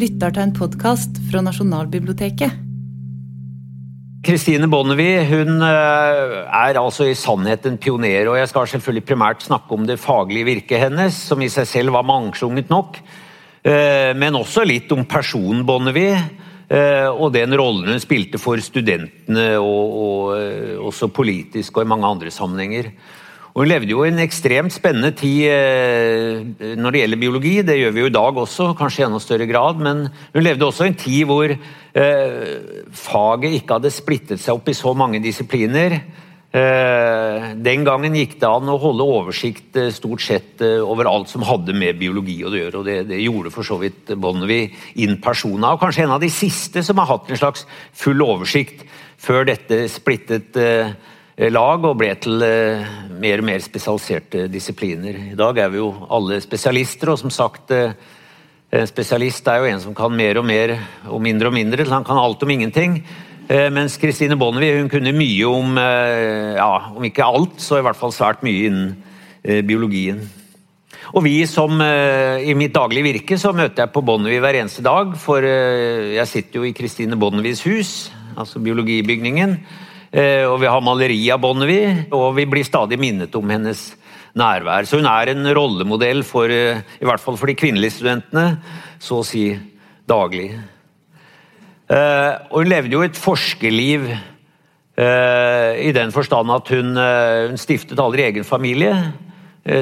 lytter til en podkast fra Nasjonalbiblioteket. Kristine Bonnevie hun eh, er altså i sannhet en pioner. og Jeg skal selvfølgelig primært snakke om det faglige virket hennes, som i seg selv var mangslungent nok. Eh, men også litt om personen Bonnevie, eh, og den rollen hun spilte for studentene, og, og også politisk og i mange andre sammenhenger. Og Hun levde jo i en ekstremt spennende tid eh, når det gjelder biologi. Det gjør vi jo i dag også, kanskje i enda større grad. Men hun levde også i en tid hvor eh, faget ikke hadde splittet seg opp i så mange disipliner. Eh, den gangen gikk det an å holde oversikt stort sett over alt som hadde med biologi å gjøre. og Det, det gjorde for så vidt Bonnevie in persona. Og kanskje en av de siste som har hatt en slags full oversikt før dette splittet eh, lag og ble til eh, mer og mer spesialiserte disipliner. I dag er vi jo alle spesialister, og som sagt eh, En spesialist er jo en som kan mer og mer og mindre og mindre. Han kan alt om ingenting. Eh, mens Kristine Bonnevie hun kunne mye om ja, om ikke alt, så i hvert fall svært mye innen biologien. Og vi som I mitt daglige virke så møter jeg på Bonnevie hver eneste dag. For jeg sitter jo i Kristine Bonnevies hus, altså biologibygningen. Eh, og vi har maleri av Bonnevie, og vi blir stadig minnet om hennes nærvær. Så hun er en rollemodell for, eh, i hvert fall for de kvinnelige studentene, så å si daglig. Eh, og hun levde jo et forskerliv i den forstand at hun, hun stiftet aldri egen familie.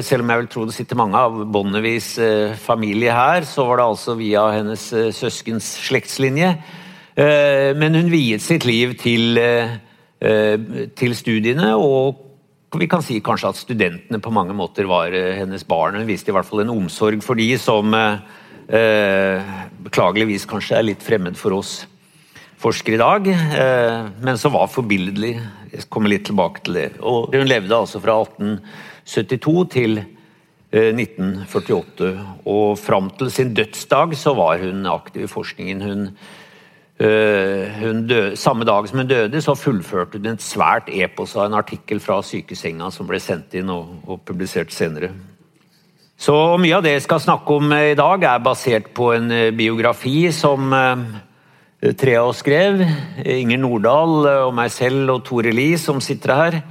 Selv om jeg vil tro det sitter mange av Bonnevies familie her, så var det altså via hennes søskens slektslinje. Men hun viet sitt liv til til studiene. og vi kan si kanskje at studentene på mange måter var eh, hennes barn. Hun viste i hvert fall en omsorg for de som eh, beklageligvis kanskje er litt fremmed for oss forskere i dag, eh, men som var forbilledlig. Jeg kommer litt tilbake til det. Og hun levde altså fra 1872 til eh, 1948. Og fram til sin dødsdag så var hun aktiv i forskningen. Hun Eh, døde, samme dag som hun døde, så fullførte hun et svært epos av en artikkel fra sykesenga som ble sendt inn og, og publisert senere. Så Mye av det jeg skal snakke om i dag, er basert på en eh, biografi som eh, tre av oss skrev. Inger Nordahl og meg selv og Tore Lie, som sitter her.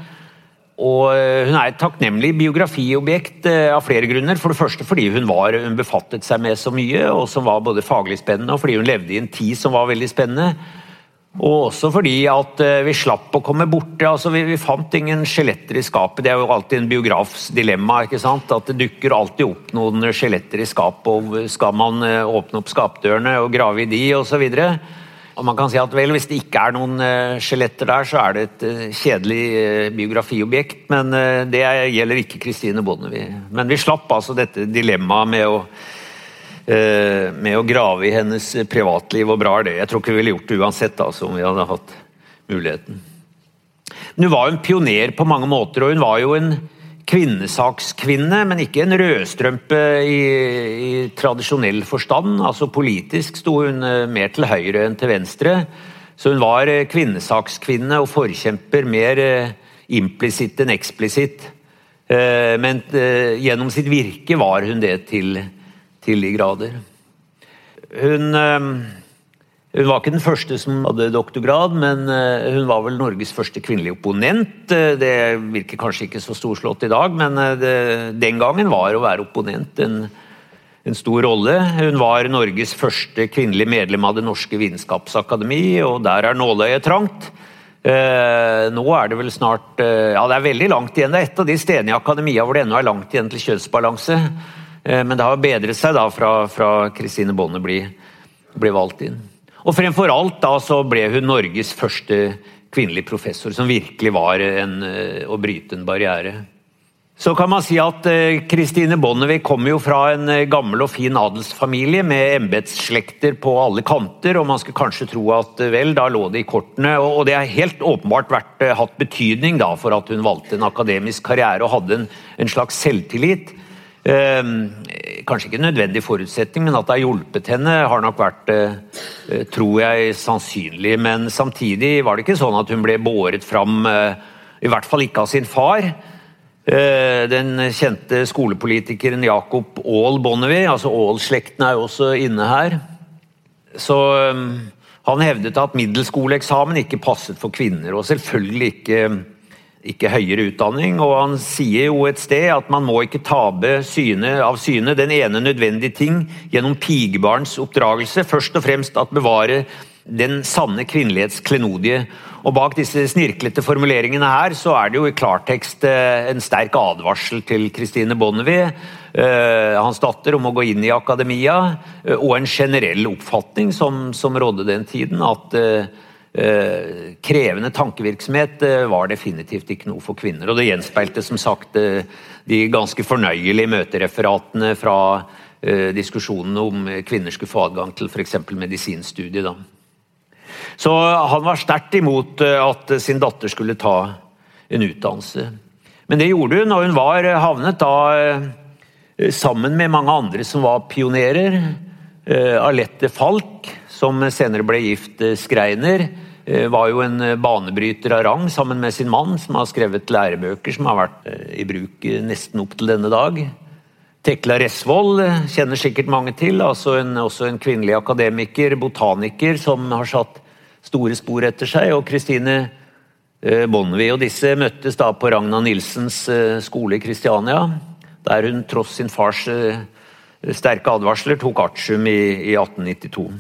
Og eh, Hun er et takknemlig biografiobjekt eh, av flere grunner. For det første fordi hun, var, hun befattet seg med så mye, og som var både faglig spennende, og fordi hun levde i en tid som var veldig spennende. Og også fordi at eh, vi slapp å komme borte. altså Vi, vi fant ingen skjeletter i skapet. Det er jo alltid en biografs dilemma. ikke sant? At det dukker alltid opp noen skjeletter i skapet. og Skal man åpne opp skapdørene og grave i de, osv. Og man kan si at vel, Hvis det ikke er noen uh, skjeletter der, så er det et uh, kjedelig uh, biografiobjekt. Men det gjelder ikke Kristine Bonnevie. Men vi slapp altså dette dilemmaet med å, med å grave i hennes privatliv, og bra er det. Jeg tror ikke vi ville gjort det uansett, altså, om vi hadde hatt muligheten. Men hun var jo en pioner på mange måter, og hun var jo en kvinnesakskvinne, men ikke en rødstrømpe i, i, tradisjonell forstand. Altså Politisk sto hun eh, mer til høyre enn til venstre. Så hun var eh, kvinnesakskvinne og forkjemper mer eh, implisitt enn eksplisitt. Men gjennom sitt virke var hun det til, til de grader. Hun hun var ikke den første som hadde doktorgrad, men eh, hun var vel Norges første kvinnelige opponent. Eh, det virker kanskje ikke så storslått i dag, men eh, det, den gangen var å være opponent en, en, stor rolle. Hun var Norges første kvinnelige medlem av Det norske vitenskapsakademi, og der er nåløyet trangt. nå er det vel snart Ja, det er veldig langt igjen. Det er et av de stedene i akademia hvor det ennå er langt igjen til kjønnsbalanse. men det har bedret seg da fra Kristine Bonde ble, ble valgt inn. Og fremfor alt da så ble hun Norges første kvinnelig professor, som virkelig var en, eh, å bryte en barriere. Så kan man si at Kristine eh, Bonnevie kommer jo fra en eh, gammel og fin adelsfamilie med embetsslekter på alle kanter, og man skulle kanskje tro at vel, da lå det i kortene. Og, det har helt åpenbart vært, hatt betydning da for at hun valgte en akademisk karriere og hadde en, en slags selvtillit. Ehm, kanskje ikke en nødvendig forutsetning, men at det har hjulpet henne, har nok vært, eh, tror jeg, sannsynlig. Men samtidig var det ikke sånn at hun ble båret fram, eh, i hvert fall ikke av sin far. Eh, den kjente skolepolitikeren Jacob Aall Bonnevie, altså Aall-slekten er jo også inne her. så han hevdet at middelskoleeksamen ikke passet for kvinner, og selvfølgelig ikke, ikke, høyere utdanning. Og han sier jo et sted at man må ikke tape syne, av syne den ene nødvendige ting gjennom pigebarns oppdragelse, først og fremst at bevare den sanne kvinnelighets klenodie. Og Bak disse snirklete formuleringene her så er det jo i klartekst eh, en sterk advarsel til Christine Bonnevie, eh, hans datter, om å gå inn i akademia, eh, og en generell oppfatning som, som rådde den tiden, at krevende tankevirksomhet var definitivt ikke noe for kvinner. Og det gjenspeilte som sagt de ganske fornøyelige møtereferatene fra diskusjonene om kvinner skulle få adgang til f.eks. medisinstudiet. da. Så han var sterkt imot eh, at sin datter skulle ta en utdannelse. Men det gjorde hun, og hun var eh, havnet da eh, sammen med mange andre som var pionerer. Alette Falk, som senere ble gift Skreiner, var jo en banebryter av rang sammen med sin mann, som har skrevet lærebøker som har vært i bruk nesten opp til denne dag. Tekla Resvold kjenner sikkert mange til, altså en, også en kvinnelig akademiker, botaniker, som har satt store spor etter seg. Og Kristine eh, Bonnevie og disse møttes da på Ragna Nilsens eh, skole i Kristiania, der hun tross sin fars eh, sterke advarsler tok artium i, i 1892.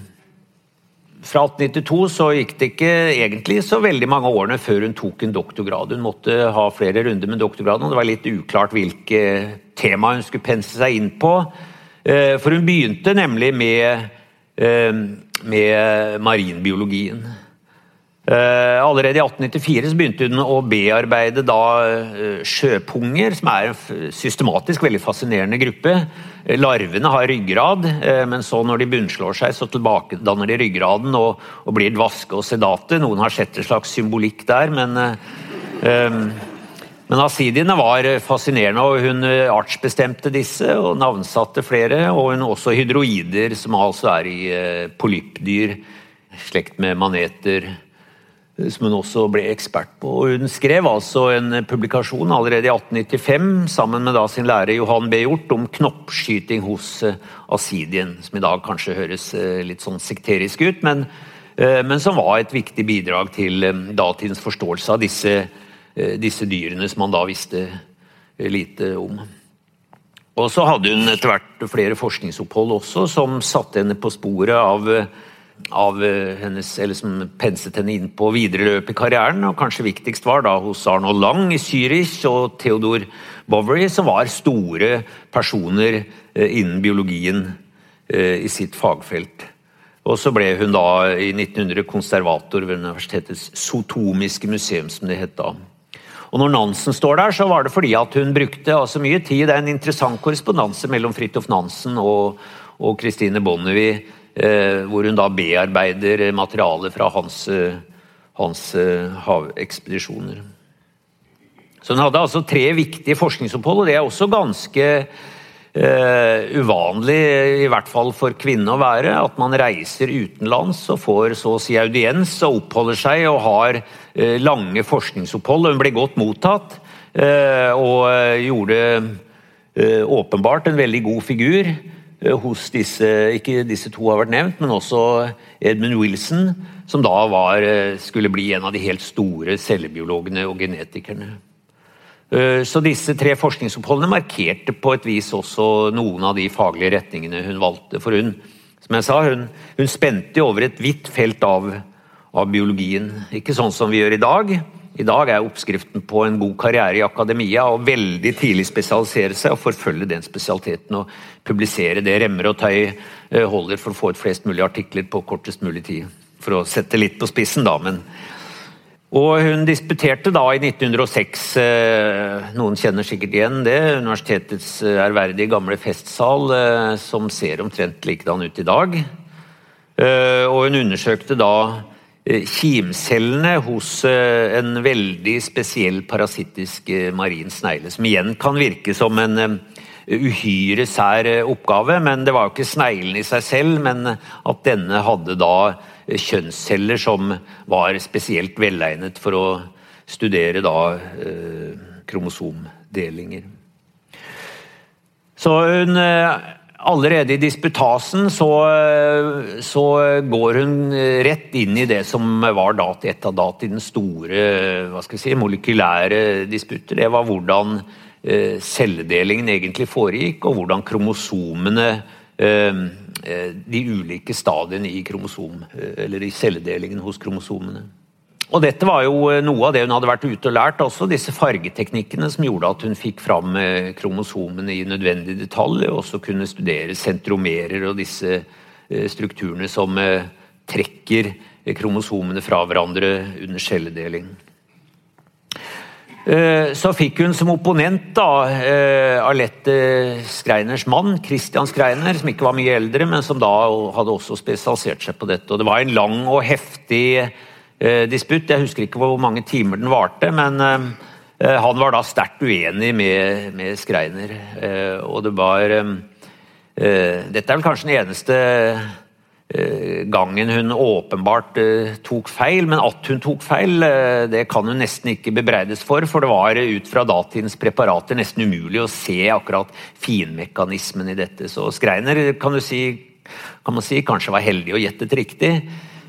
Fra 1892 så gikk det ikke egentlig så veldig mange årene før hun tok en doktorgrad. Hun måtte ha flere runder med doktorgraden, og det var litt uklart hvilke tema hun skulle pense seg inn på. For hun begynte nemlig med med marinbiologien. Eh, allerede i 1894 begynte hun å bearbeide eh, sjøpunger, som er en systematisk veldig fascinerende gruppe. Larvene har ryggrad, eh, men så når de bunnslår seg, så tilbakedanner de ryggraden og, og blir dvaske og sedate. Noen har sett en slags symbolikk der, men men asidiene var fascinerende, og hun artsbestemte disse og navnsatte flere. Og hun også hydroider, som altså er i polypdyr, slekt med maneter, som hun også ble ekspert på. Hun skrev altså en publikasjon allerede i 1895 sammen med sin lærer Johan B. Hjort om knoppskyting hos eh, asidien, som i dag kanskje høres eh, litt sånn sekterisk ut, men, men som var et viktig bidrag til datidens forståelse av disse Eh, disse dyrene som man da visste eh, lite om. Og så hadde hun etter hvert flere forskningsopphold også, som satte henne på sporet av, av hennes, eller som penset henne inn på videre løp i karrieren. og Kanskje viktigst var da hos Arnold Lang i Zürich og Theodor Bowery, som var store personer eh, innen biologien i sitt fagfelt. Og så ble hun da i 1900 konservator ved universitetets sotomiske museum, som det het da. Og når Nansen står der, så var det fordi at hun brukte altså mye tid. Det er en interessant korrespondanse mellom Fridtjof Nansen og, og Christine Bonnevie, eh, hvor hun da bearbeider materialet fra hans, eh, hans eh, havekspedisjoner. Så hun hadde altså tre viktige forskningsopphold, og det er også ganske Uh, uvanlig, i hvert fall for kvinne å være, at man reiser utenlands og får så å si audiens og oppholder seg og har uh, lange forskningsopphold. Hun ble godt mottatt uh, og gjorde åpenbart en veldig god figur hos disse Ikke disse to har vært nevnt, men også Edmund Wilson, som da var, skulle bli en av de helt store cellebiologene og genetikerne. Eh, så disse tre forskningsoppholdene markerte på et vis også noen av de faglige retningene hun valgte. For hun, som jeg sa, hun, hun spente over et vidt felt av, av, biologien. Ikke sånn som vi gjør i dag. I dag er oppskriften på en god karriere i akademia å veldig tidlig spesialisere seg og forfølge den spesialiteten og publisere det remmer og tøy eh, holder for å få ut flest mulig artikler på kortest mulig tid. For å sette litt på spissen, da. men og hun disputerte da i 1906, eh, noen kjenner sikkert igjen det, universitetets eh, ærverdige gamle festsal, som ser omtrent likedan ut i dag. Og hun undersøkte da kimcellene hos en veldig spesiell parasittisk marin snegle, som igjen kan virke som en uhyre sær oppgave, men det var jo ikke sneglen i seg selv, men at denne hadde da kjønnsceller som var spesielt velegnet for å studere da eh, kromosomdelinger. Så hun eh, allerede i disputasen så, så, går hun rett inn i det som var dat, et av datidens store si, molekylære disputter. Det var hvordan eh, celledelingen egentlig foregikk, og hvordan kromosomene eh, eh De ulike stadiene i kromosom, i celledelingen hos kromosomene. Og dette var jo eh, noe av det hun hadde vært ute og lært, også disse fargeteknikkene som gjorde at hun fikk fram eh, kromosomene i nødvendig detalj, og også kunne studere sentromerer og disse eh, strukturene som trekker kromosomene fra hverandre under celledeling. Så fikk hun som opponent da, Alette Skreiners mann, Christian Skreiner, som ikke var mye eldre, men som da hadde også spesialisert seg på dette. Og det var en lang og heftig disputt. Jeg husker ikke hvor mange timer den varte, men eh, eh, han var da sterkt uenig med, med Skreiner. Og det var Dette er vel kanskje den eneste gangen hun åpenbart tok feil, men at hun tok feil, det kan hun nesten ikke bebreides for, for det var ut fra datidens preparater nesten umulig å se akkurat finmekanismen i dette. Så Skreiner kan, si, kan man si kanskje var heldig og gjettet riktig.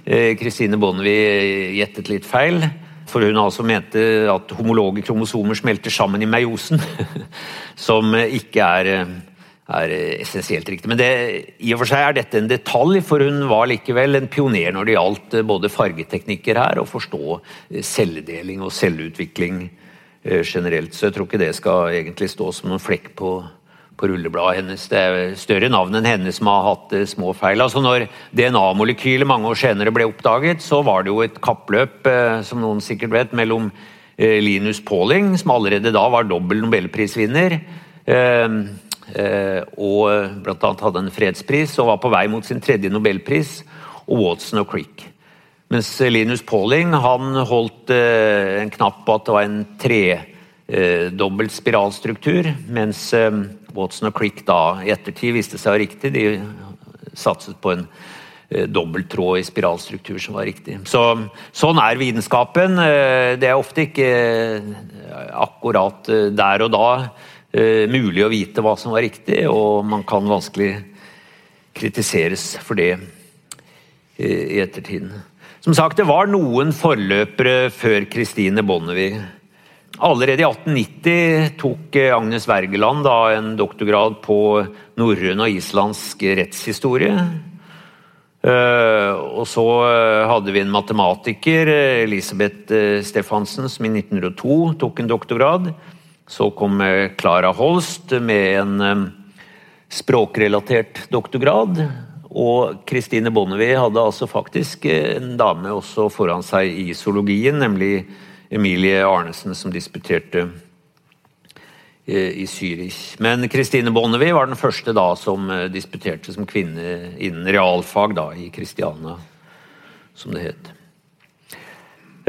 Kristine eh, Bonnevie gjettet litt feil. For hun altså mente at homologe kromosomer smelter sammen i meiosen. Som ikke er, er essensielt riktig. Men det, i og for seg er dette en detalj, for hun var likevel en pioner når det gjaldt eh, både fargeteknikker her og forstå eh, celledeling og celleutvikling generelt. Så jeg tror ikke det skal egentlig stå som noen flekk på på rullebladet hennes. Det er større navn enn henne som har hatt eh, små feil. Altså når DNA-molekylet mange år senere ble oppdaget, så var det jo et kappløp, eh, som noen sikkert vet, mellom eh, Linus Pauling, som allerede da var dobbel nobelprisvinner, og bl.a. hadde en fredspris og var på vei mot sin tredje nobelpris, og Watson og Crick. Mens Linus Pauling han holdt en knapp på at det var en tredobbelt spiralstruktur, mens Watson og Crick da i ettertid viste seg å riktig. De satset på en eh, dobbelttråd i spiralstruktur som var riktig. Så, sånn er vitenskapen. Eh, det er ofte ikke eh, akkurat der og da mulig å vite hva som var riktig, og man kan vanskelig kritiseres for det i ettertiden. Som sagt, det var noen forløpere før Christine Bonnevie Allerede i 1890 tok eh, Agnes Wergeland en doktorgrad på norrøn og islandsk rettshistorie. Eh, og så eh, hadde vi en matematiker, Elisabeth Stefansen, som i 1902 tok en doktorgrad. Så kom Clara Holst med en språkrelatert doktorgrad. Og Christine Bonnevie hadde altså faktisk en dame også foran seg i zoologien, nemlig Emilie Arnesen som disputerte eh, i Zürich. Men Kristine Bonnevie var den første da som eh, disputerte som kvinne innen realfag da, i Kristiania, som det het.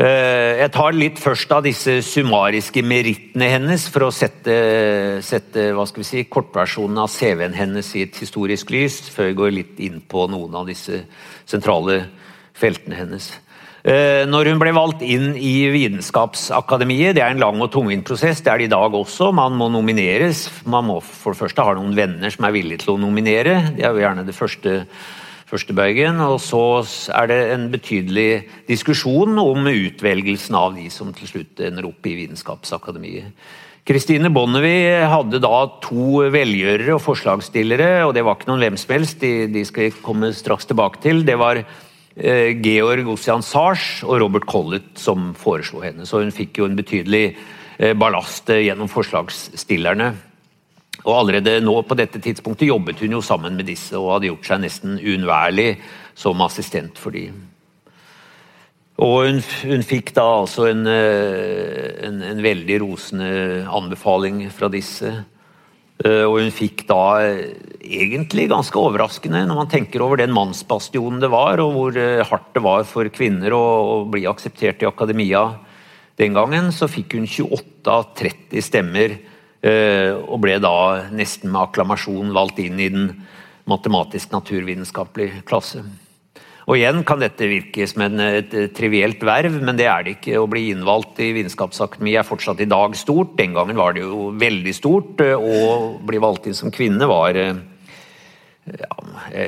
Eh, jeg tar litt først av disse summariske merittene hennes for å sette, sette hva skal vi si, kortversjonen av CV-en hennes i et historisk lys, før vi går litt inn på noen av disse sentrale feltene hennes. Eh, når hun ble valgt inn i Vitenskapsakademiet, det er en lang og tungvint prosess, det er det i dag også. Man må nomineres. Man må for det første ha noen venner som er villige til å nominere. Det er jo gjerne det første, første bøygen. Og så er det en betydelig diskusjon om utvelgelsen av de som til slutt ender opp i Vitenskapsakademiet. Kristine Bonnevie hadde da to velgjørere og forslagsstillere, og det var ikke noen hvem som helst, de, de skal komme straks tilbake til. Det var Georg Ossian Sars og Robert Collett som foreslo henne. Så hun fikk jo en betydelig eh, ballast eh, gjennom forslagsstillerne. Og Allerede nå på dette tidspunktet jobbet hun jo sammen med disse og hadde gjort seg nesten uunnværlig som assistent for dem. Og hun, hun, fikk da altså en, en, en veldig rosende anbefaling fra disse. Eh, og hun fikk da eh, egentlig ganske overraskende, når man tenker over den mannsbastionen det var, og hvor eh, hardt det var for kvinner å, bli akseptert i akademia den gangen, så fikk hun 28 av 30 stemmer, og ble da nesten med akklamasjon valgt inn i den matematisk-naturvitenskapelige klasse. Og igjen kan dette virke som en, et trivielt verv, men det er det ikke. Å bli innvalgt i Vitenskapsakademiet er fortsatt i dag stort. Den gangen var det jo veldig stort. Å bli valgt inn som kvinne var, ja,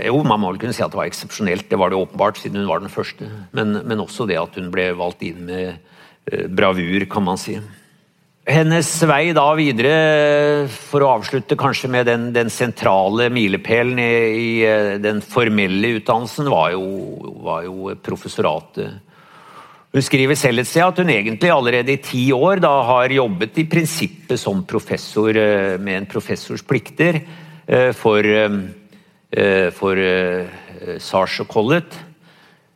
Jo, man må vel kunne si at det var eksepsjonelt. Det var det åpenbart, siden hun var den første. Men, men også det at hun ble valgt inn med eh, bravur, kan man si. Hennes vei da videre, for å avslutte kanskje med den, den sentrale milepælen i, i, eh, den formelle utdannelsen, var jo, var jo, professoratet. Hun skriver selv et sted at hun egentlig allerede i ti år da har jobbet i prinsippet som professor eh, med en professors plikter eh, for, for Sars og Collett.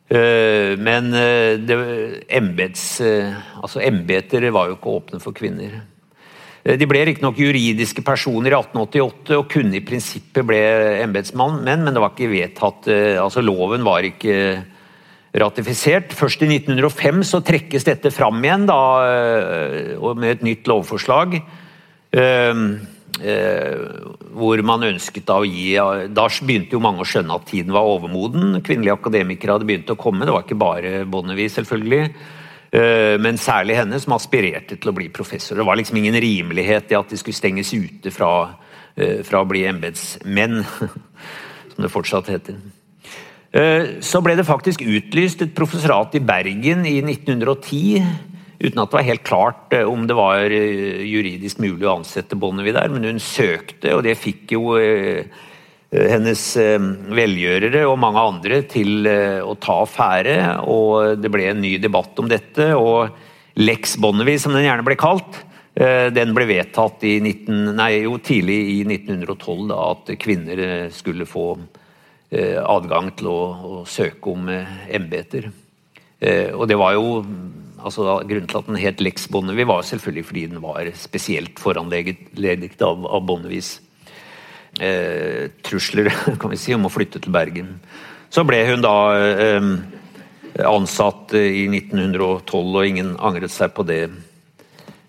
Eh, men eh, embets, eh, altså embeter var jo ikke åpne for kvinner. De ble riktignok juridiske personer i 1888 og kunne i prinsippet bli embetsmann, men, men det var ikke vedtatt altså Loven var ikke ratifisert. Først i 1905 så trekkes dette fram igjen da, med et nytt lovforslag. Eh, hvor man ønsket å gi Da begynte jo mange å skjønne at tiden var overmoden. Kvinnelige akademikere hadde begynt å komme. Det var ikke bare Bonnevie, selvfølgelig. Eh, men særlig henne, som aspirerte til å bli professor. Det var liksom ingen rimelighet i at de skulle stenges ute fra, eh, fra å bli embetsmenn, som det fortsatt heter. Så ble det faktisk utlyst et professorat i Bergen i 1910 uten at det var helt klart eh, om det var eh, juridisk mulig å ansette Bonnevie der. Men hun søkte, og det fikk jo eh, hennes velgjørere og mange andre til å ta affære. Og det ble en ny debatt om dette. og Lex Bonnevie, som den gjerne ble kalt, den ble vedtatt i 19, nei, jo, tidlig i 1912, da, at kvinner skulle få adgang til å, å søke om embeter. Og det var jo altså Grunnen til at den het Lex Bonnevie, var selvfølgelig fordi den var spesielt foranledet av, av Bonnevies eh, trusler kan vi si, om å flytte til Bergen. Så ble hun da eh, ansatt i 1912, og ingen angret seg på det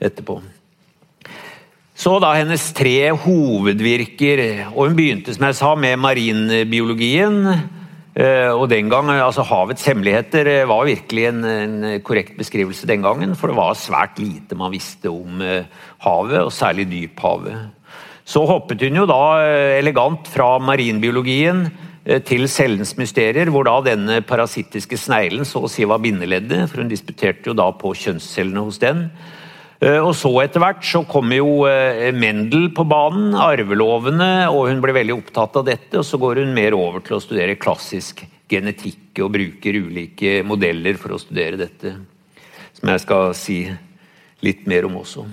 etterpå. Så da hennes tre hovedvirker, og hun begynte som jeg sa med marinbiologien. Eh, og den gang, altså Havets hemmeligheter eh, var virkelig en, en, korrekt beskrivelse den gangen. For det var svært lite man visste om eh, havet, og særlig dyphavet. Så hoppet hun jo da elegant fra marinbiologien til cellens mysterier, hvor da denne parasittiske sneglen så å si var bindeleddet. For hun disputerte jo da på kjønnscellene hos den. Eh, og så etter hvert så kommer jo eh, Mendel på banen, arvelovene, og hun blir veldig opptatt av dette. Og så går hun mer over til å studere klassisk genetikk og bruker ulike modeller for å studere dette. Som jeg skal si litt mer om også.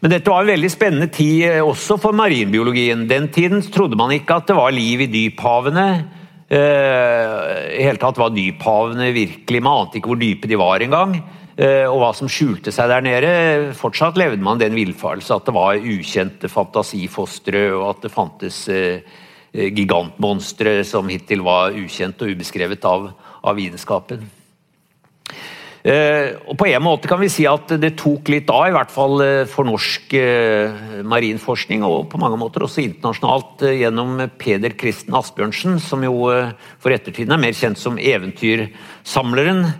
Men dette var en veldig spennende tid eh, også for marinbiologien. Den tiden trodde man ikke at det var liv i dyphavene. I hele tatt var dyphavene virkelig Man ante ikke hvor dype de var engang. Eh, og hva som skjulte seg der nede. Fortsatt levde man den villfarelse at det var ukjente fantasifostre, og at det fantes eh, eh, gigantmonstre som hittil var ukjent og ubeskrevet av, av vitenskapen. Og På en måte kan vi si at det tok litt av, i hvert fall for norsk marinforskning, og på mange måter også internasjonalt gjennom Peder Kristen Asbjørnsen, som jo for ettertiden er mer kjent som eventyrsamleren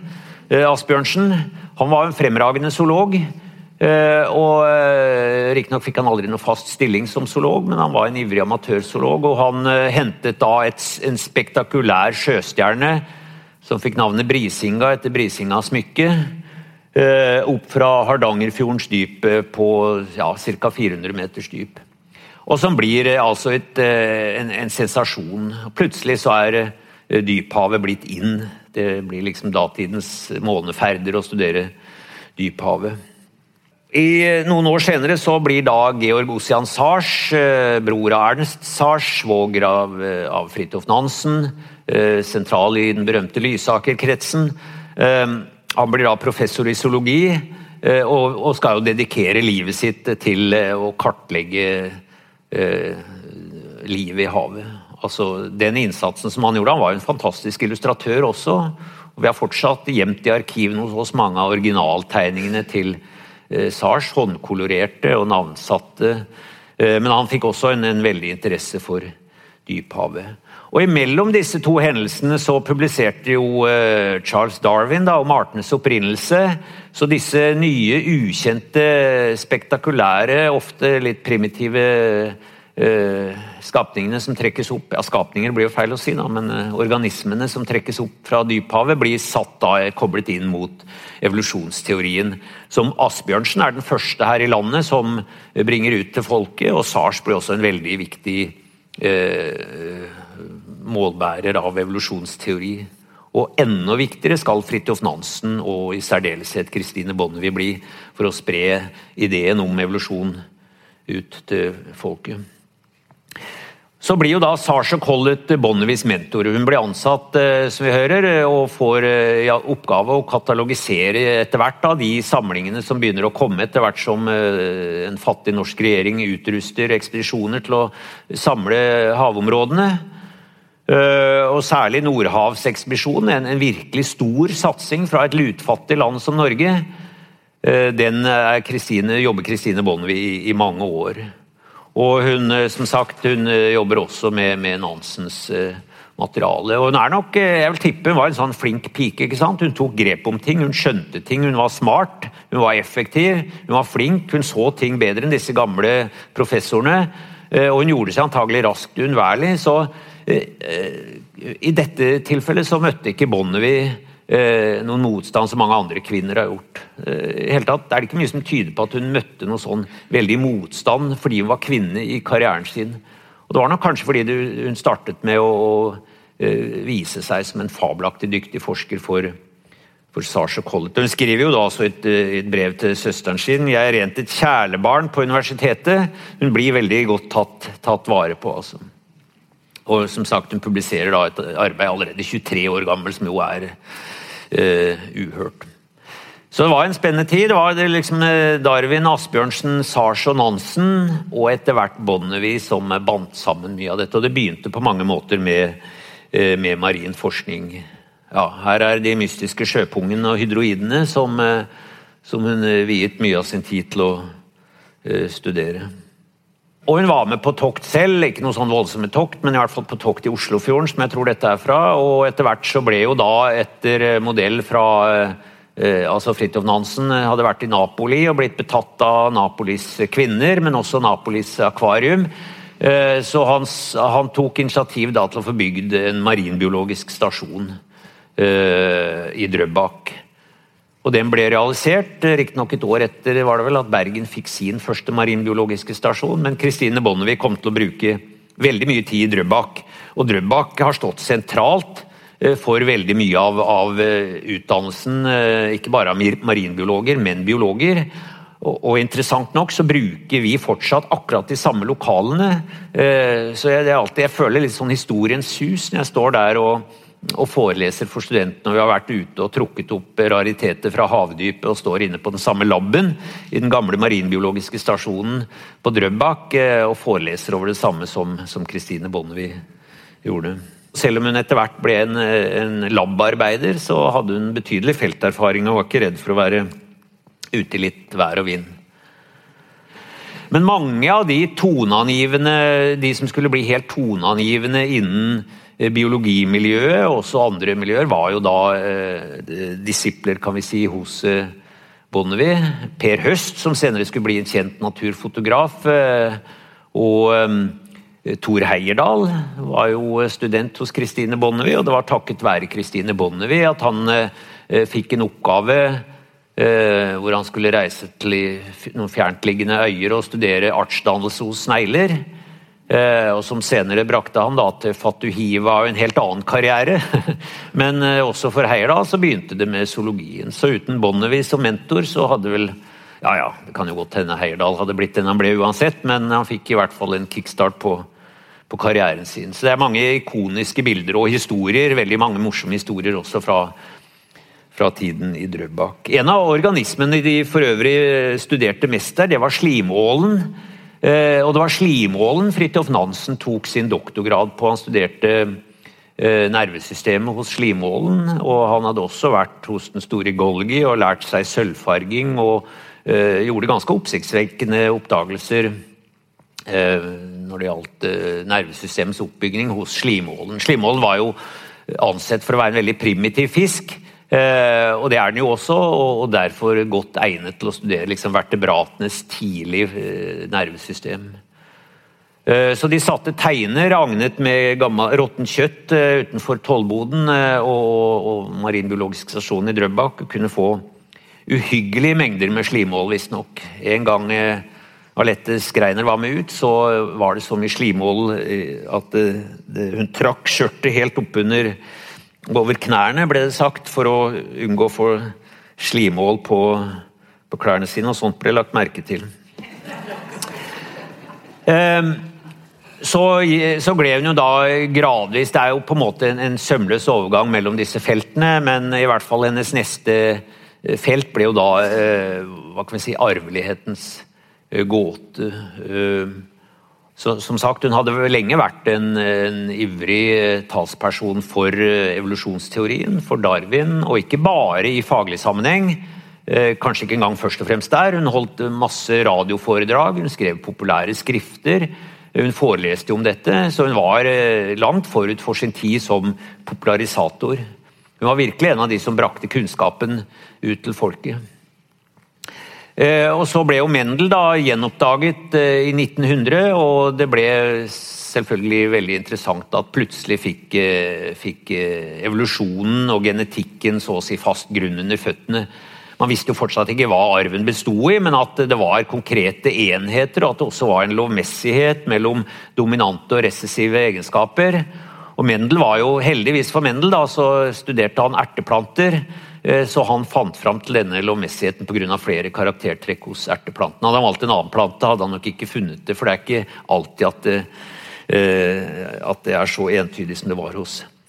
Asbjørnsen. Han var en fremragende zoolog. Eh, og eh, Riktignok fikk han aldri noe fast stilling som zoolog, men han var en ivrig amatørzoolog. Og han eh, hentet da et, en spektakulær sjøstjerne som fikk navnet Brisinga etter Brisinga-smykke Opp fra Hardangerfjordens dyp på ja, ca. 400 meters dyp. Og som blir altså et, en, en, sensasjon. Plutselig så er dyphavet blitt inn det blir liksom datidens måneferder å studere dyphavet. I Noen år senere så blir da Georg Ossian Sars, eh, bror av Ernst Sars, svoger av, eh, av Fridtjof Nansen, eh, sentral i den berømte Lysaker-kretsen. Han blir da professor i zoologi og skal jo dedikere livet sitt til å kartlegge livet i havet altså, den innsatsen som han gjorde. Han var en fantastisk illustratør også. og Vi har fortsatt gjemt i arkivene hos oss mange av originaltegningene til eh, Sars, håndkolorerte og navnsatte. Eh, men han fikk også en, en, veldig interesse for dyphavet. Og Imellom disse to hendelsene så publiserte jo eh, Charles Darwin da, om artenes opprinnelse. Så disse nye, ukjente, spektakulære, ofte litt primitive skapningene som trekkes opp Ja, skapninger blir jo feil å si, da, men eh, organismene som trekkes opp fra dyphavet, blir satt da koblet inn mot evolusjonsteorien. Som Asbjørnsen er den første her i landet som bringer ut til folket, og Sars blir også en veldig viktig eh, målbærer av evolusjonsteori. Og enda viktigere skal Fridtjof Nansen og i særdeleshet Kristine Bonnevie bli for å spre ideen om evolusjon ut til folket. Så blir jo da Sasha Collett Bonnevies mentor. Hun blir ansatt eh, som vi hører, og får eh, ja, oppgave å katalogisere etter hvert da, de samlingene som begynner å komme etter hvert som eh, en fattig norsk regjering utruster ekspedisjoner til å samle havområdene. Og særlig Nordhavsekspedisjonen, en, en virkelig stor satsing fra et lutfattig land som Norge. Den Christine, jobber Kristine Bonnevie i, i mange år. Og hun, eh, som sagt, hun eh, jobber også med, med Nansens uh, materiale. Og hun er nok, jeg vil tippe hun var en sånn flink pike. ikke sant? Hun tok grep om ting, hun skjønte ting, hun var smart, hun var effektiv, hun var flink. Hun så ting bedre enn disse gamle professorene. Og hun gjorde seg antagelig raskt uunnværlig. Så i dette tilfellet så møtte ikke Bonnevie eh, noen motstand som mange andre kvinner har gjort. Eh, tatt det ikke mye som tyder på at hun møtte noe sånn veldig motstand fordi hun var kvinne i karrieren sin. Og Det var nok kanskje fordi hun startet med å, eh, vise seg som en fabelaktig dyktig forsker for for Sasha Collett. Hun skriver jo da også et, et, brev til søsteren sin. 'Jeg er rent et kjælebarn på universitetet.' Hun blir veldig godt tatt, tatt vare på. altså. Og som sagt, Hun publiserer da et arbeid allerede 23 år gammel, som jo er uh, uhørt. Så det var en spennende tid. Det var liksom eh, Darwin, Asbjørnsen, Sars og Nansen og etter hvert Bonnevie som bandt sammen mye av dette. Og det begynte på mange måter med, uh, med marin forskning. Ja, her er de mystiske sjøpungene og hydroidene som, som hun viet mye av sin tid til å studere. Og hun var med på tokt selv, ikke noe sånn voldsomme tokt, men i hvert fall på tokt i Oslofjorden, som jeg tror dette er fra. Og etter hvert så ble jo da, etter eh, modell fra eh, altså Fridtjof Nansen eh, hadde vært i Napoli og blitt betatt av Napolis kvinner, men også Napolis akvarium. Eh, så han, han, tok initiativ da til å få bygd en marinbiologisk stasjon eh, i Drøbak. Og den ble realisert, eh, riktignok et år etter var det vel at Bergen fikk sin første marinbiologiske stasjon, men Kristine Bonnevie kom til å bruke veldig mye tid i Drøbak. Og Drøbak har stått sentralt eh, for veldig mye av, av eh, utdannelsen, ikke bare av marinbiologer, men biologer. Og, og, interessant nok så bruker vi fortsatt akkurat de samme lokalene. Så jeg, det er alltid, jeg føler litt sånn historiens sus når jeg står der og og foreleser for studentene. og Vi har vært ute og trukket opp rariteter fra havdypet og står inne på den samme laben i den gamle marinbiologiske stasjonen på Drøbak eh, og foreleser over det samme som Kristine Bonnevie gjorde. Selv om hun etter hvert ble en, en labarbeider, så hadde hun betydelig felterfaring og var ikke redd for å være ute i litt vær og vind. Men mange av de toneangivende, de som skulle bli helt toneangivende innen biologimiljøet og også andre miljøer var jo da eh, disipler kan vi si, hos eh, Bonnevie. Per Høst, som senere skulle bli en kjent naturfotograf. Eh, og eh, Tor Heierdal var jo student hos Kristine Bonnevie, og det var takket være Kristine Bonnevie at han eh, fikk en oppgave hvor han skulle reise til noen fjerntliggende øyer og studere artsdannelse hos snegler. Eh, og som senere brakte han da til Fatuhiva og en helt annen karriere. Men eh, også for Heyerdahl så begynte det med zoologien. Så uten Bonnevie som mentor så hadde vel Ja ja, det kan jo godt hende Heyerdahl hadde blitt den han ble uansett, men han fikk i hvert fall en kickstart på, på karrieren sin. Så det er mange ikoniske bilder og historier, veldig mange morsomme historier også fra, fra tiden i Drøbak. En av organismene de for øvrig studerte mest der, det var slimålen. Eh, og det var slimålen Fridtjof Nansen tok sin doktorgrad på. Han studerte eh, nervesystemet hos slimålen, og han hadde også vært hos den store Golgi og lært seg sølvfarging, og eh, gjorde ganske oppsiktsvekkende oppdagelser når det gjaldt nervesystemets oppbygging hos slimålen. Slimålen var jo ansett for å være en veldig primitiv fisk. Eh, og det er den jo også, og, derfor godt egnet til å studere liksom, vertebratenes tidlige eh, nervesystem. Så de satte teiner agnet med råttent kjøtt utenfor tollboden og, og Marinbiologisk stasjon i Drøbak. Kunne få uhyggelige mengder med slimål, visstnok. En gang Alette Skreiner var med ut, så var det så mye slimål at det, det, hun trakk skjørtet helt oppunder over knærne, ble det sagt, for å unngå å få slimål på, på klærne sine. Og sånt ble lagt merke til. Um, så, så gled hun jo da gradvis Det er jo på en måte en, en, sømløs overgang mellom disse feltene, men i hvert fall hennes neste eh, felt ble jo da uh, hva kan vi si, arvelighetens gåte. gåte. Så, som sagt, Hun hadde lenge vært en, en ivrig talsperson for evolusjonsteorien, for Darwin, og ikke bare i faglig sammenheng. Kanskje ikke engang først og fremst der. Hun holdt masse radioforedrag, hun skrev populære skrifter. Hun foreleste om dette, så hun var eh, langt forut for sin tid som popularisator. Hun var virkelig en av de som brakte kunnskapen ut til folket. Eh, og Så ble jo Mendel da gjenoppdaget eh, i 1900, og det ble selvfølgelig veldig interessant at plutselig fikk, fikk evolusjonen og genetikken så å si fast grunn under føttene. Man visste jo fortsatt ikke hva arven besto i, men at det var konkrete enheter, og at det også var en lovmessighet mellom dominante og recessive egenskaper. Og Mendel var jo, Heldigvis for Mendel da, så studerte han erteplanter, eh, så han fant fram til denne lovmessigheten pga. flere karaktertrekk hos erteplantene. Hadde han valgt en annen plante, hadde han nok ikke funnet det, for det er ikke alltid at det, eh, at det er så entydig som det var hos Eh,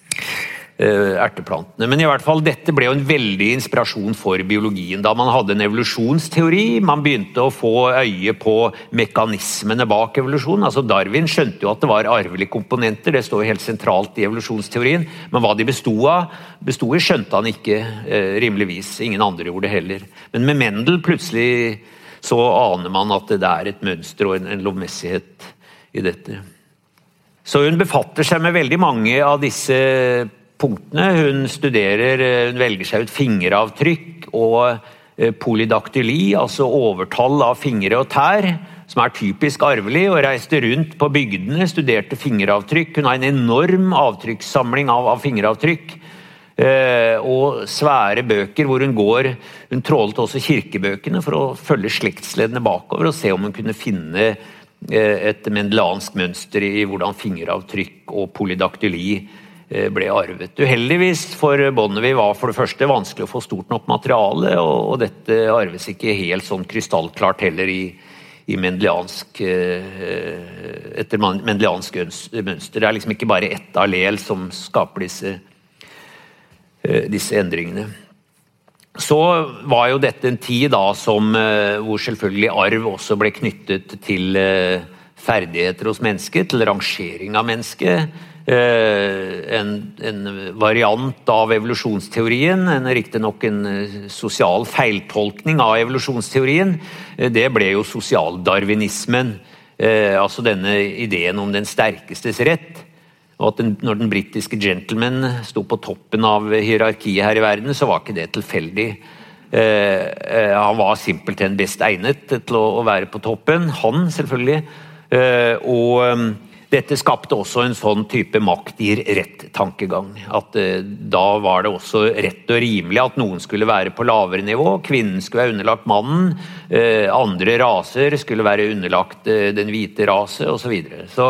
erteplantene. Men i hvert fall, dette ble jo en veldig inspirasjon for biologien. Da man hadde en evolusjonsteori, man begynte å få øye på mekanismene bak evolusjonen. Altså Darwin skjønte jo at det var arvelige komponenter, det står jo helt sentralt i evolusjonsteorien. Men hva de besto av, besto i, skjønte han ikke eh, rimeligvis. Ingen andre gjorde det heller. Men med Mendel plutselig så aner man at det er et mønster og en, en lovmessighet i dette. Så hun befatter seg med veldig mange av disse punktene. Hun studerer, eh, hun velger seg ut fingeravtrykk og eh, polydaktyli, altså overtall av fingre og tær, som er typisk arvelig, og reiste rundt på bygdene, studerte fingeravtrykk. Hun har en enorm avtrykkssamling av, av fingeravtrykk. Eh, og svære bøker hvor hun går Hun trålet også kirkebøkene for å følge slektsleddene bakover og se om hun kunne finne et mendelansk mønster i hvordan fingeravtrykk og polydaktyli ble arvet. Uheldigvis for Bonnevie var for det første vanskelig å få stort nok materiale, og, dette arves ikke helt sånn krystallklart heller i, i mendeliansk, eh, etter mendeliansk mønster. Det er liksom ikke bare ett allel som skaper disse, eh, disse endringene. Så var jo dette en tid da som, hvor selvfølgelig arv også ble knyttet til ferdigheter hos mennesket, til rangering av mennesket Eh, en, en, variant av evolusjonsteorien, en riktignok en eh, sosial feiltolkning av evolusjonsteorien. Eh, det ble jo sosialdarwinismen. Altså denne ideen om den sterkestes rett. Og at den, når den britiske gentleman sto på toppen av hierarkiet her i verden, så var ikke det tilfeldig. han var simpelthen best egnet til å, å være på toppen. Han, selvfølgelig. og dette skapte også en sånn type makt gir rett-tankegang. At eh, Da var det også rett og rimelig at noen skulle være på lavere nivå. Kvinnen skulle være underlagt mannen. Eh, andre raser skulle være underlagt eh, den hvite rase osv. Så, videre. så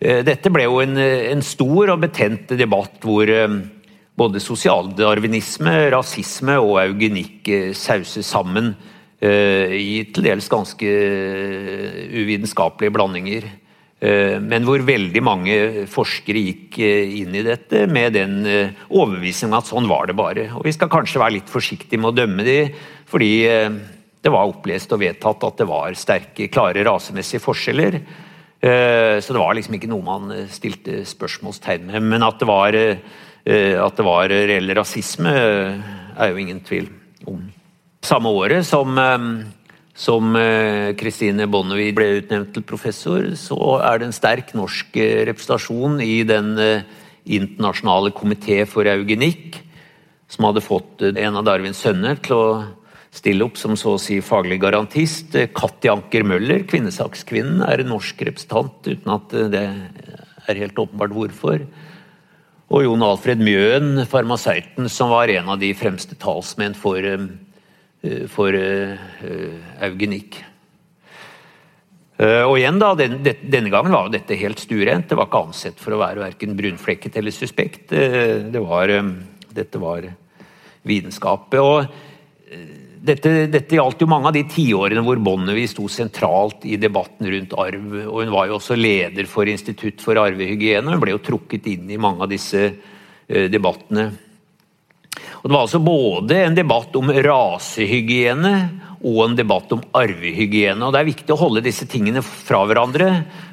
eh, dette ble jo en, en, stor og betent debatt hvor eh, både sosialdarwinisme, rasisme og eugenikk sauser sauses sammen i til dels ganske uvitenskapelige blandinger. Eh, men hvor veldig mange forskere gikk eh, inn i dette med den overbevisning at sånn var det bare. Og Vi skal kanskje være litt forsiktige med å dømme de, fordi det var opplest og vedtatt at det var sterke, klare rasemessige forskjeller. Så det var liksom ikke noe man stilte spørsmålstegn med. Men at det var, at det var reell rasisme, er jo ingen tvil om. Samme året som som Kristine eh, Bonnevie ble utnevnt til professor, så er det en sterk norsk eh, representasjon i den eh, internasjonale komité for eugenikk, som hadde fått en av Darwins sønner til å stille opp som så å si faglig garantist. Katti Anker Møller, kvinnesakskvinnen, er en norsk representant, uten at det er helt åpenbart hvorfor. Og Jon Alfred Mjøen, farmasøyten, som var en av de fremste talsmenn for, for uh, eugenikk. Uh, og igjen da, den, Denne gangen var dette helt stuerent. Det var ikke ansett for å være verken brunflekket eller suspekt. Det var, dette var vitenskapet. Og dette, dette gjaldt jo mange av de tiårene hvor Bonnevie sto sentralt i debatten rundt arv. og Hun var jo også leder for Institutt for arvehygiene. Hun ble jo trukket inn i mange av disse debattene. Og Det var altså både en debatt om rasehygiene og en debatt om arvehygiene. Og Det er viktig å holde disse tingene fra hverandre.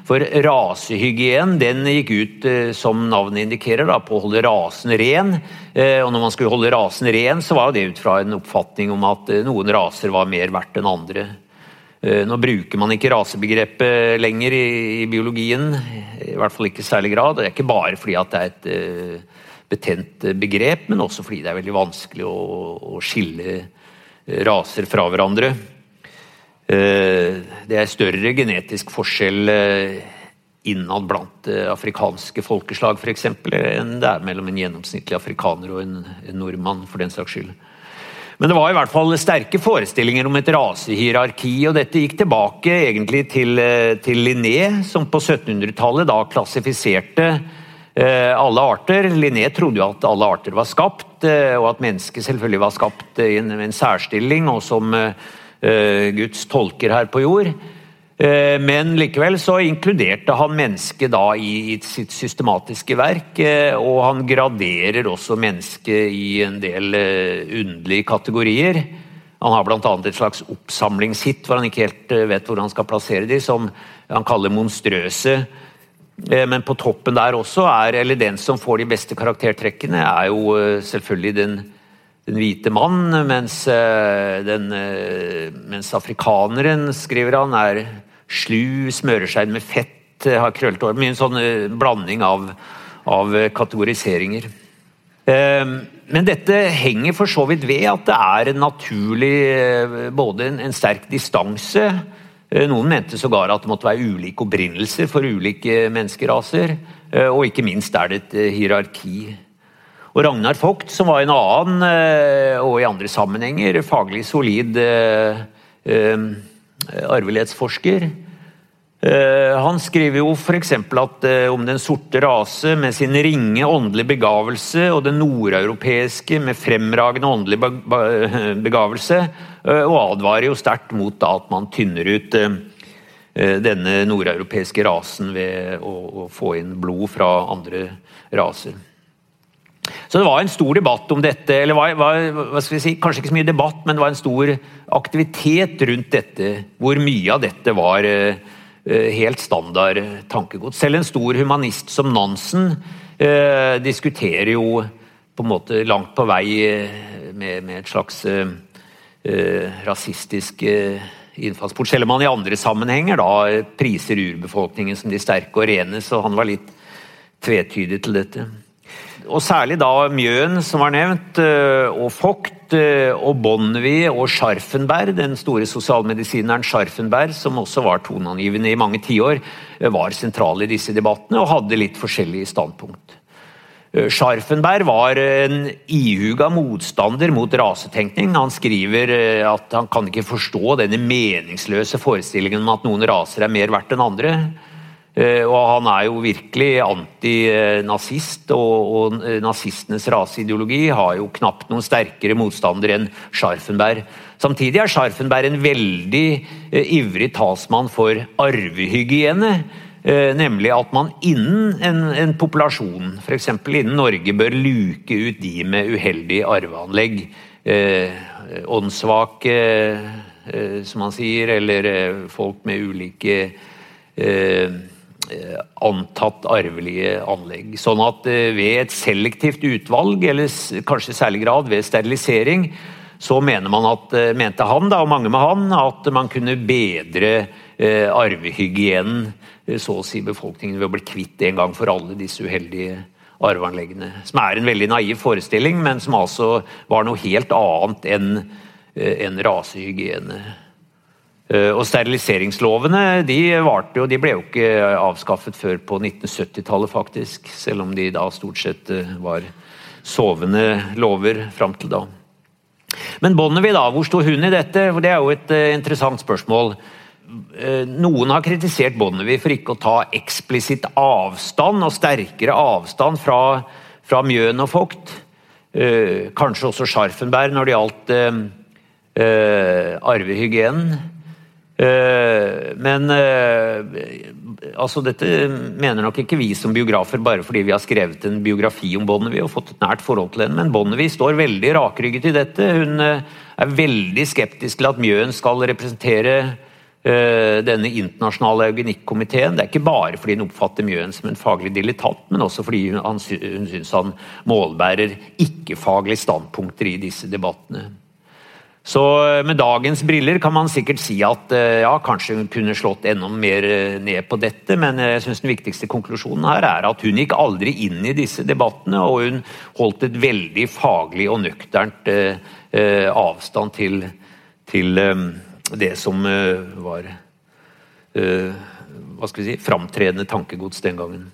For rasehygiene den gikk ut, eh, som navnet indikerer, da, på å holde rasen ren. Eh, og når man skulle holde rasen ren, så var det ut fra en oppfatning om at eh, noen raser var mer verdt enn andre. Nå bruker man ikke rasebegrepet lenger i, biologien, i hvert fall ikke i særlig grad. Det er ikke bare fordi at det er et betent begrep, men også fordi det er veldig vanskelig å, å skille raser fra hverandre. Eh, det er større genetisk forskjell eh, innad blant eh, afrikanske folkeslag for eksempel, enn det er mellom en gjennomsnittlig afrikaner og en, nordmann. for den saks skyld. Men det var i hvert fall sterke forestillinger om et rasehierarki, og dette gikk tilbake egentlig til, til Linné, som på 1700-tallet da klassifiserte Eh, alle arter. Linné trodde jo at alle arter var skapt, eh, og at mennesket selvfølgelig var skapt i en, særstilling og som uh, Guds tolker her på jord. Men likevel så inkluderte han mennesket da i, sitt systematiske verk, og han graderer også mennesket i en del underlige kategorier. Han har bl.a. et slags oppsamlingshit hvor han ikke helt vet hvor han skal plassere de, som han kaller monstrøse Eh, men på toppen der også er, eller den som får de beste karaktertrekkene, er jo eh, selvfølgelig den, den hvite mann, mens, eh, den, mens, afrikaneren, skriver han, er slu, smører seg med fett, har krøllete hår. Mye en sånn blanding av, av kategoriseringer. Men dette henger for så vidt ved at det er en naturlig både en, en sterk distanse Eh, noen mente sågar at det måtte være ulike opprinnelser for ulike menneskeraser. Eh, og ikke minst er det et eh, hierarki. Og Ragnar Vogt, som var en annen, og i andre sammenhenger faglig solid arvelighetsforsker, han skriver jo f.eks. at om den sorte rase med sin ringe åndelige begavelse og den nordeuropeiske med fremragende åndelig begavelse Eh, og advarer jo sterkt mot at man tynner ut eh, eh, denne nordeuropeiske rasen ved å, få inn blod fra andre raser. Så det var en stor debatt om dette, eller var, var, si, kanskje ikke så mye debatt, men det var en stor aktivitet rundt dette, hvor mye av dette var helt standard tankegods. Selv en stor humanist som Nansen eh, diskuterer jo på en måte langt på vei med, med et slags eh, eh, innfallsport. Selv om han i andre sammenhenger da priser urbefolkningen som de sterke og rene, så han var litt tvetydig til dette. Og særlig da Mjøen, som var nevnt, eh, og Vogt eh, og Bonnevie og Scharfenberg, den store sosialmedisineren Scharfenberg, som også var toneangivende i mange tiår, eh, var sentral i disse debattene og hadde litt forskjellige standpunkt. Eh, Scharfenberg var en ihuga motstander mot rasetenkning. Han skriver eh, at han kan ikke forstå denne meningsløse forestillingen om at noen raser er mer verdt enn andre. Eh, og han er jo virkelig antinazist, og, og nazistenes raseideologi har jo knapt noen sterkere motstander enn Scharfenberg. Samtidig er Scharfenberg en veldig ivrig talsmann for arvehygiene. Eh, nemlig at man innen en, en populasjon, f.eks. innen Norge, bør luke ut de med uheldig arveanlegg. Eh, åndssvake, eh, som man sier, eller eh, folk med ulike eh, antatt arvelige anlegg. Sånn at eh, ved et selektivt utvalg, eller kanskje i særlig grad ved sterilisering, så at, mente han da, og mange med han at man kunne bedre arvehygienen Eh, så å si befolkningen ved å bli kvitt en gang for alle disse uheldige arveanleggene. Som er en veldig naiv forestilling, men som altså var noe helt annet enn en rasehygiene. Og Steriliseringslovene de, jo, de ble jo ikke avskaffet før på 1970-tallet, faktisk. Selv om de da stort sett var sovende lover fram til da. Men Bonnevie, da, hvor sto hun i dette? For Det er jo et interessant spørsmål. Eh, noen har kritisert Bonnevie for ikke å ta eksplisitt avstand, og sterkere avstand fra, fra Mjøen og Vogt. Eh, kanskje også Scharfenberg når det gjaldt eh, eh arvehygienen. Eh, men eh, altså dette mener nok ikke vi som biografer bare fordi vi har skrevet en biografi om Bonnevie og fått et nært forhold til henne, men Bonnevie står veldig rakrygget i dette. Hun er veldig skeptisk til at Mjøen skal representere Eh, denne internasjonale eugenikkomiteen. Det er ikke bare fordi hun oppfatter Mjøen som en faglig dilettant, men også fordi hun, hun syns han målbærer ikke-faglige standpunkter i disse debattene. Så eh, med dagens briller kan man sikkert si at eh, ja, kanskje hun kunne slått enda mer ned på dette, men jeg synes den viktigste konklusjonen her er at hun gikk aldri inn i disse debattene, og hun holdt et veldig faglig og nøkternt eh, avstand til, til eh, det som eh, var eh, hva skal vi si, framtredende tankegods den gangen.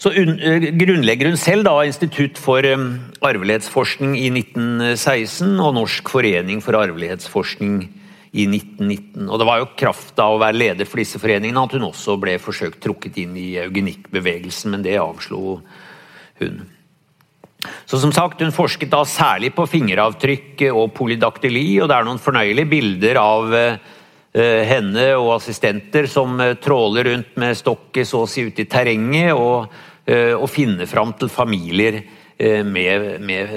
Så eh, grunnlegger hun selv da Institutt for arvelighetsforskning i 1916 og Norsk forening for arvelighetsforskning i 1919. Og Det var jo kraft av å være leder for disse foreningene at hun også ble forsøkt trukket inn i eugenikkbevegelsen, men det avslo hun. Så som sagt, Hun forsket da særlig på fingeravtrykk og polydaktyli, og det er noen fornøyelige bilder av uh, henne og assistenter som tråler rundt med stokket så å si ute i terrenget og, uh, finne fram til familier med, med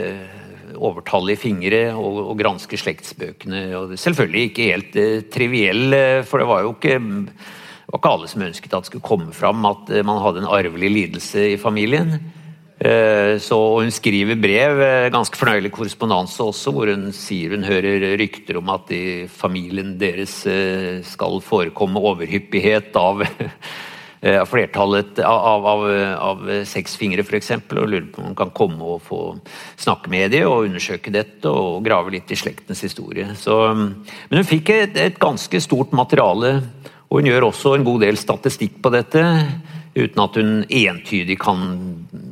overtallige fingre og, og granske slektsbøkene. Og selvfølgelig ikke helt triviell, for det var jo ikke, var ikke alle som ønsket at det skulle komme fram at man hadde en arvelig lidelse i familien. Eh, så Hun skriver brev, eh, ganske fornøyelig korrespondanse også, hvor hun sier hun hører rykter om at i familien deres eh, skal forekomme overhyppighet av flertallet av, av, av sexfingre, f.eks. Og lurer på om hun kan komme og få snakke med dem og undersøke dette og grave litt i slektens historie. Så, men hun fikk et, et ganske stort materiale, og hun gjør også en god del statistikk på dette uten at hun entydig kan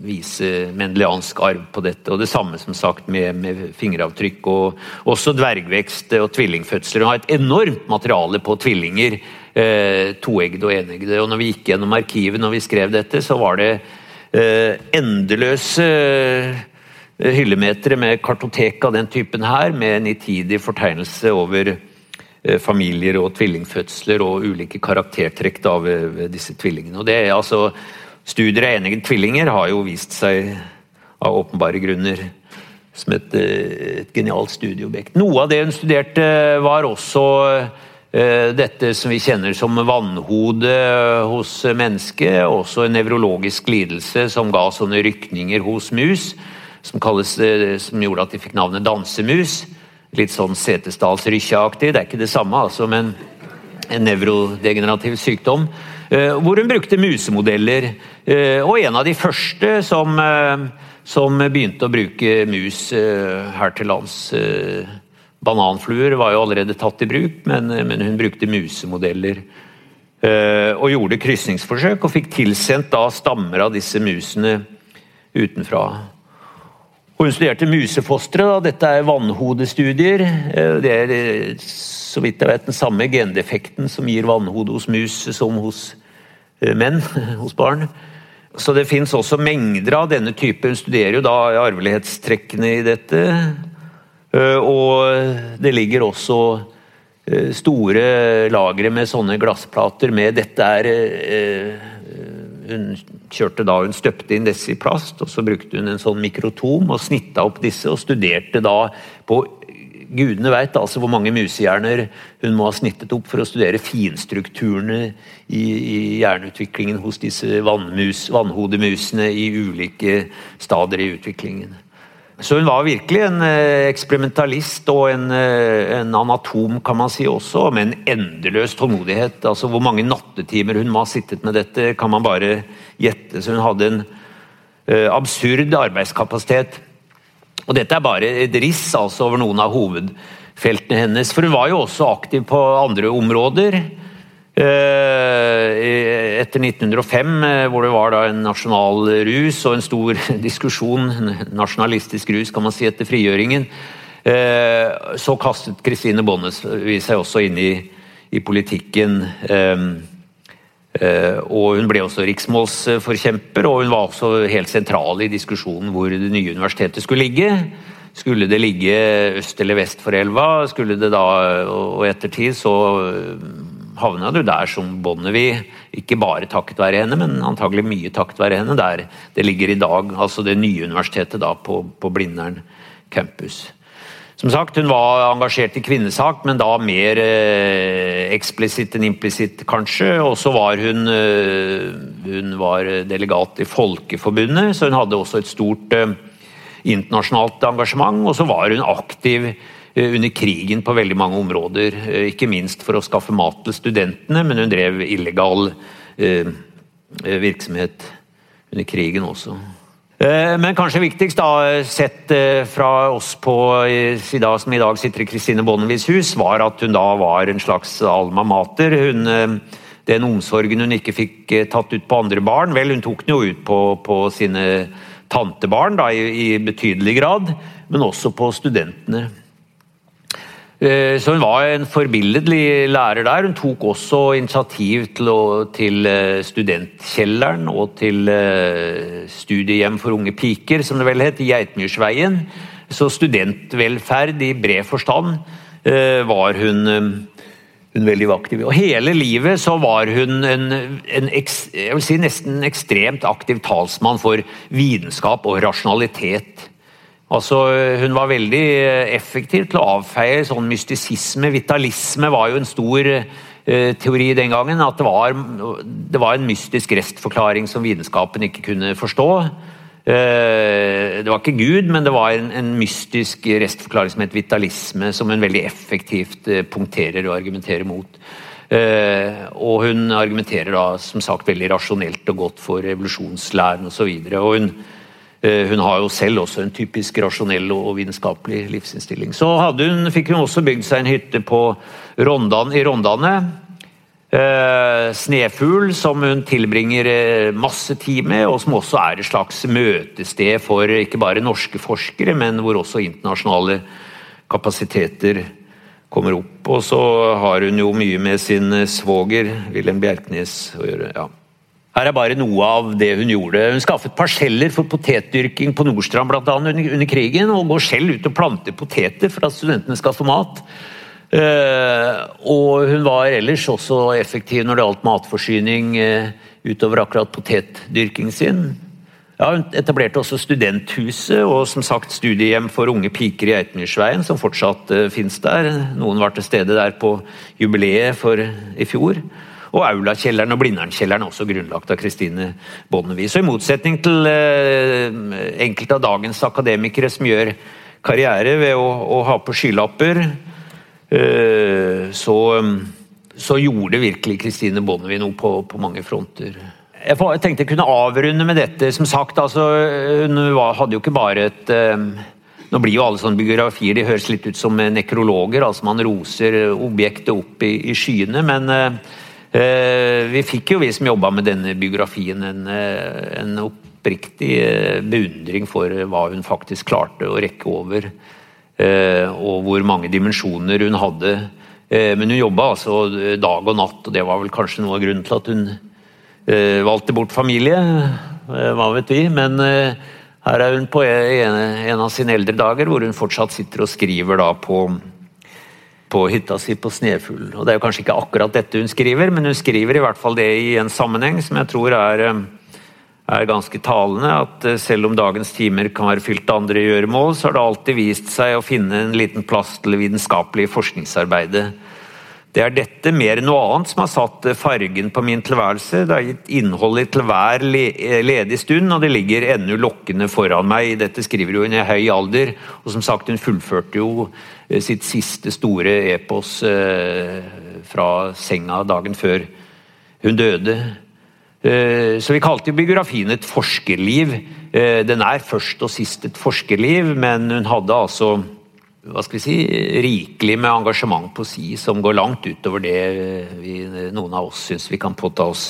vise mendeliansk arv på dette. Og det samme som sagt med, med fingeravtrykk og også dvergvekst og tvillingfødsler. Hun har et enormt materiale på tvillinger, eh, toeggede og eneggede. Og når vi gikk gjennom arkivet når vi skrev dette, så var det eh, endeløse eh, hyllemetere med kartotek av den typen her, med nitidig fortegnelse over familier og tvillingfødsler og ulike karaktertrekk ved, disse tvillingene. Og det er altså, Studier av enige tvillinger har jo vist seg av åpenbare grunner som et, eh, et genialt studieobjekt. Noe av det hun studerte, var også uh, dette som vi kjenner som vannhode hos mennesket. Også en nevrologisk lidelse som ga sånne rykninger hos mus, som, kalles, som gjorde at de fikk navnet dansemus litt sånn Setesdalsrykkja-aktig. Det er ikke det samme, altså, men en nevrodegenerativ sykdom. Eh, hvor hun brukte musemodeller. Eh, og en av de første som, eh, som begynte å bruke mus her til lands. Bananfluer var jo allerede tatt i bruk, men, men hun brukte musemodeller. Og gjorde krysningsforsøk, og fikk tilsendt da stammer av disse musene utenfra. Og hun studerte musefostre. Dette er vannhodestudier. Eh, det er eh, så vidt jeg vet den samme gendefekten som gir vannhode hos mus som hos eh, menn, hos barn. Så det fins også mengder av denne type. Hun studerer jo da arvelighetstrekkene i dette. Og det ligger også store lagre med sånne glassplater med 'dette er hun kjørte da, hun støpte inn disse i plast, og så brukte hun en sånn mikrotom og snitta opp disse og studerte da på Gudene veit altså hvor mange musehjerner hun må ha snittet opp for å studere finstrukturene i, i hjerneutviklingen hos disse vannmus, vannhodemusene i ulike stader i utviklingen. Så hun var virkelig en eh, eksperimentalist og en, eh, en, anatom, kan man si også, med en endeløs tålmodighet. Altså Hvor mange nattetimer hun må ha sittet med dette, kan man bare gjette. Så hun hadde en uh, absurd arbeidskapasitet. Og dette er bare et riss altså over noen av hovedfeltene hennes. For hun var jo også aktiv på andre områder. Etter 1905, hvor det var en nasjonal rus og en stor diskusjon, nasjonalistisk rus kan man si, etter frigjøringen, så kastet Kristine Bonnes seg også inn i, i politikken. Uh, og Hun ble også riksmålsforkjemper, og hun var også helt sentral i diskusjonen hvor det nye universitetet skulle ligge. Skulle det ligge øst eller vest for elva? Skulle det da, Og ettertid så eh, havna du der som Bonnevie. Ikke bare takket være henne, men antagelig mye takket være henne. Der det ligger i dag, altså det nye universitetet da på, på Blindern campus. Som sagt, Hun var engasjert i kvinnesak, men da mer eh, eksplisitt enn implisitt, kanskje. Og så var hun, eh, hun var delegat i Folkeforbundet, så hun hadde også et stort eh, internasjonalt engasjement. Og så var hun aktiv under krigen på veldig mange områder. Eh, ikke minst for å skaffe mat til studentene, men hun drev illegal eh, virksomhet under krigen også. Eh, men kanskje viktigst, da, sett eh, fra oss på som i dag sitter i Kristine Bonnevies hus, var at hun da var en slags alma mater. Hun, eh, den omsorgen hun ikke fikk tatt ut på andre barn, vel, hun tok den jo ut på, på sine tantebarn da, i, i betydelig grad, men også på studentene. Eh, så hun var en forbilledlig lærer der. Hun tok også initiativ til, til eh, Studentkjelleren og til eh, studiehjem for unge piker, som det vel het, i Geitmyrsveien. Så studentvelferd i bred forstand var hun, hun veldig aktiv i. Og hele livet så var hun en, en vil si nesten ekstremt aktiv talsmann for vitenskap og rasjonalitet. Altså, hun var veldig eh, effektiv til å avfeie sånn mystisisme. Vitalisme var jo en stor uh, teori den gangen. At det var, det var, en mystisk restforklaring som vitenskapen ikke kunne forstå. Uh, det var ikke Gud, men det var en, en, mystisk restforklaring som het vitalisme, som hun veldig effektivt punkterer og argumenterer mot. og hun argumenterer da som sagt veldig rasjonelt og godt for evolusjonslæren osv. Og, så og hun Eh, hun har jo selv også en typisk rasjonell og vitenskapelig livsinnstilling. Så hun, fikk hun også bygd seg en hytte på Rondan, i Rondane. Eh, Snefugl, som hun tilbringer eh, masse tid med, og som også er et slags møtested for ikke bare norske forskere, men hvor også internasjonale kapasiteter kommer opp. Og så har hun jo mye med sin svoger Wilhelm Bjerknes å gjøre. ja. Her er bare noe av det hun gjorde. Hun skaffet parseller for potetdyrking på Nordstrand blant annet under, under krigen, og går selv ut og planter poteter for at studentene skal få mat. Uh, og hun var ellers også effektiv når det gjaldt matforsyning uh, utover akkurat potetdyrking sin. Ja, hun etablerte også studenthuset og som sagt studiehjem for unge piker i Eitmyrsveien, som fortsatt uh, finnes der. Noen var til stede der på jubileet for i fjor. Og Aulakjelleren og Blindern-kjelleren er også grunnlagt av Kristine Bonnevie. Så i motsetning til eh, enkelte av dagens akademikere som gjør karriere ved å, å ha på skylapper, eh, så, så, gjorde virkelig Kristine Bonnevie noe på, på mange fronter. Jeg tenkte jeg kunne avrunde med dette. Som sagt, altså, hun hadde jo ikke bare et eh, nå blir jo alle sånne biografier de høres litt ut som nekrologer. altså Man roser objektet opp i, i skyene. Men vi fikk jo, vi som jobba med denne biografien, en, eh, en oppriktig eh, beundring for hva hun faktisk klarte å rekke over. Og hvor mange dimensjoner hun hadde. Men hun jobba altså dag og natt, og det var vel kanskje noe av grunnen til at hun valgte bort familie. Hva vet vi. Men her er hun på en av sine eldre dager, hvor hun fortsatt sitter og skriver på på hytta si på Snefugl. Og Det er jo kanskje ikke akkurat dette hun skriver, men hun skriver i hvert fall det i en sammenheng som jeg tror er, eh, er ganske talende. At eh, selv om dagens timer kan være fylt av andre gjøremål, så har det alltid vist seg å finne en liten plass til vitenskapelig forskningsarbeide det er dette mer enn noe annet som har satt fargen på min tilværelse. Det har gitt innholdet til hver ledig stund, og det ligger ennå lokkende foran meg. Dette skriver hun i høy alder, og som sagt, hun fullførte jo eh, sitt siste store epos eh, fra senga dagen før hun døde. Eh, så vi kalte biografien et forskerliv. Den er først og sist et forskerliv, men hun hadde altså hva skal vi si, rikelig med engasjement på si, som går langt utover det vi, noen av oss syns vi kan påta oss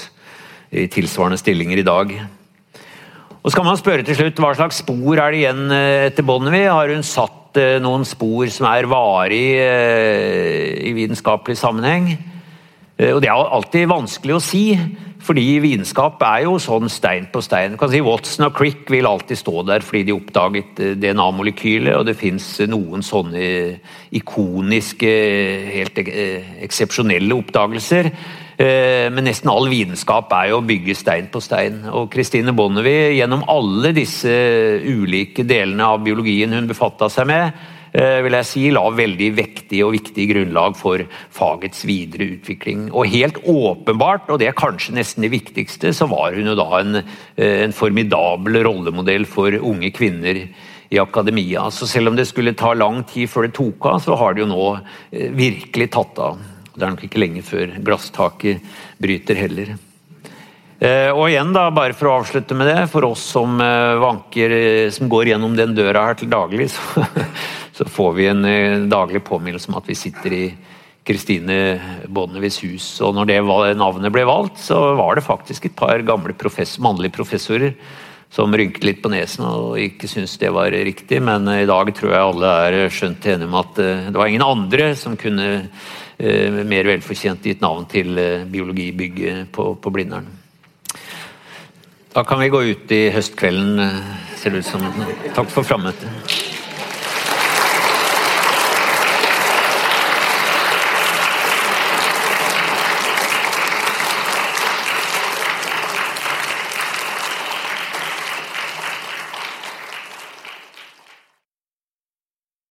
i tilsvarende stillinger i dag. Og så kan man spørre til slutt, Hva slags spor er det igjen eh, etter Bonnevie? Har hun satt eh, noen spor som er varige eh, i vitenskapelig sammenheng? Og Det er alltid vanskelig å si, fordi vitenskap er jo sånn stein på stein. Du kan si Watson og Crick vil alltid stå der fordi de oppdaget DNA-molekylet, og det fins noen sånne ikoniske, helt eksepsjonelle oppdagelser. Eh, men nesten all vitenskap er jo å bygge stein på stein. Og Christine Bonnevie, gjennom alle disse ulike delene av biologien hun befatta seg med, eh, vil jeg si, la veldig vektig og viktig grunnlag for fagets videre utvikling. Og helt åpenbart, og det er kanskje nesten det viktigste, så var hun jo da en, eh, en formidabel rollemodell for unge kvinner i akademia. Så selv om det skulle ta lang tid før det tok av, så har det jo nå virkelig tatt av. Det er nok ikke lenge før glasstaket bryter heller. Eh, og igjen, da, bare for å avslutte med det, for oss som eh, vanker, eh, som går gjennom den døra her til daglig, så, så får vi en daglig påminnelse om at vi sitter i Kristine Bonnevies hus. Og når det navnet ble valgt, så var det faktisk et par gamle professor, mannlige professorer som rynket litt på nesen og ikke syntes det var riktig, men i dag tror jeg alle er skjønt enige om at det var ingen andre som kunne mer velfortjent gitt navn til eh, biologibygget på, på Blindern. Da kan vi gå ut i høstkvelden, eh, ser det ut som. Takk for frammøtet.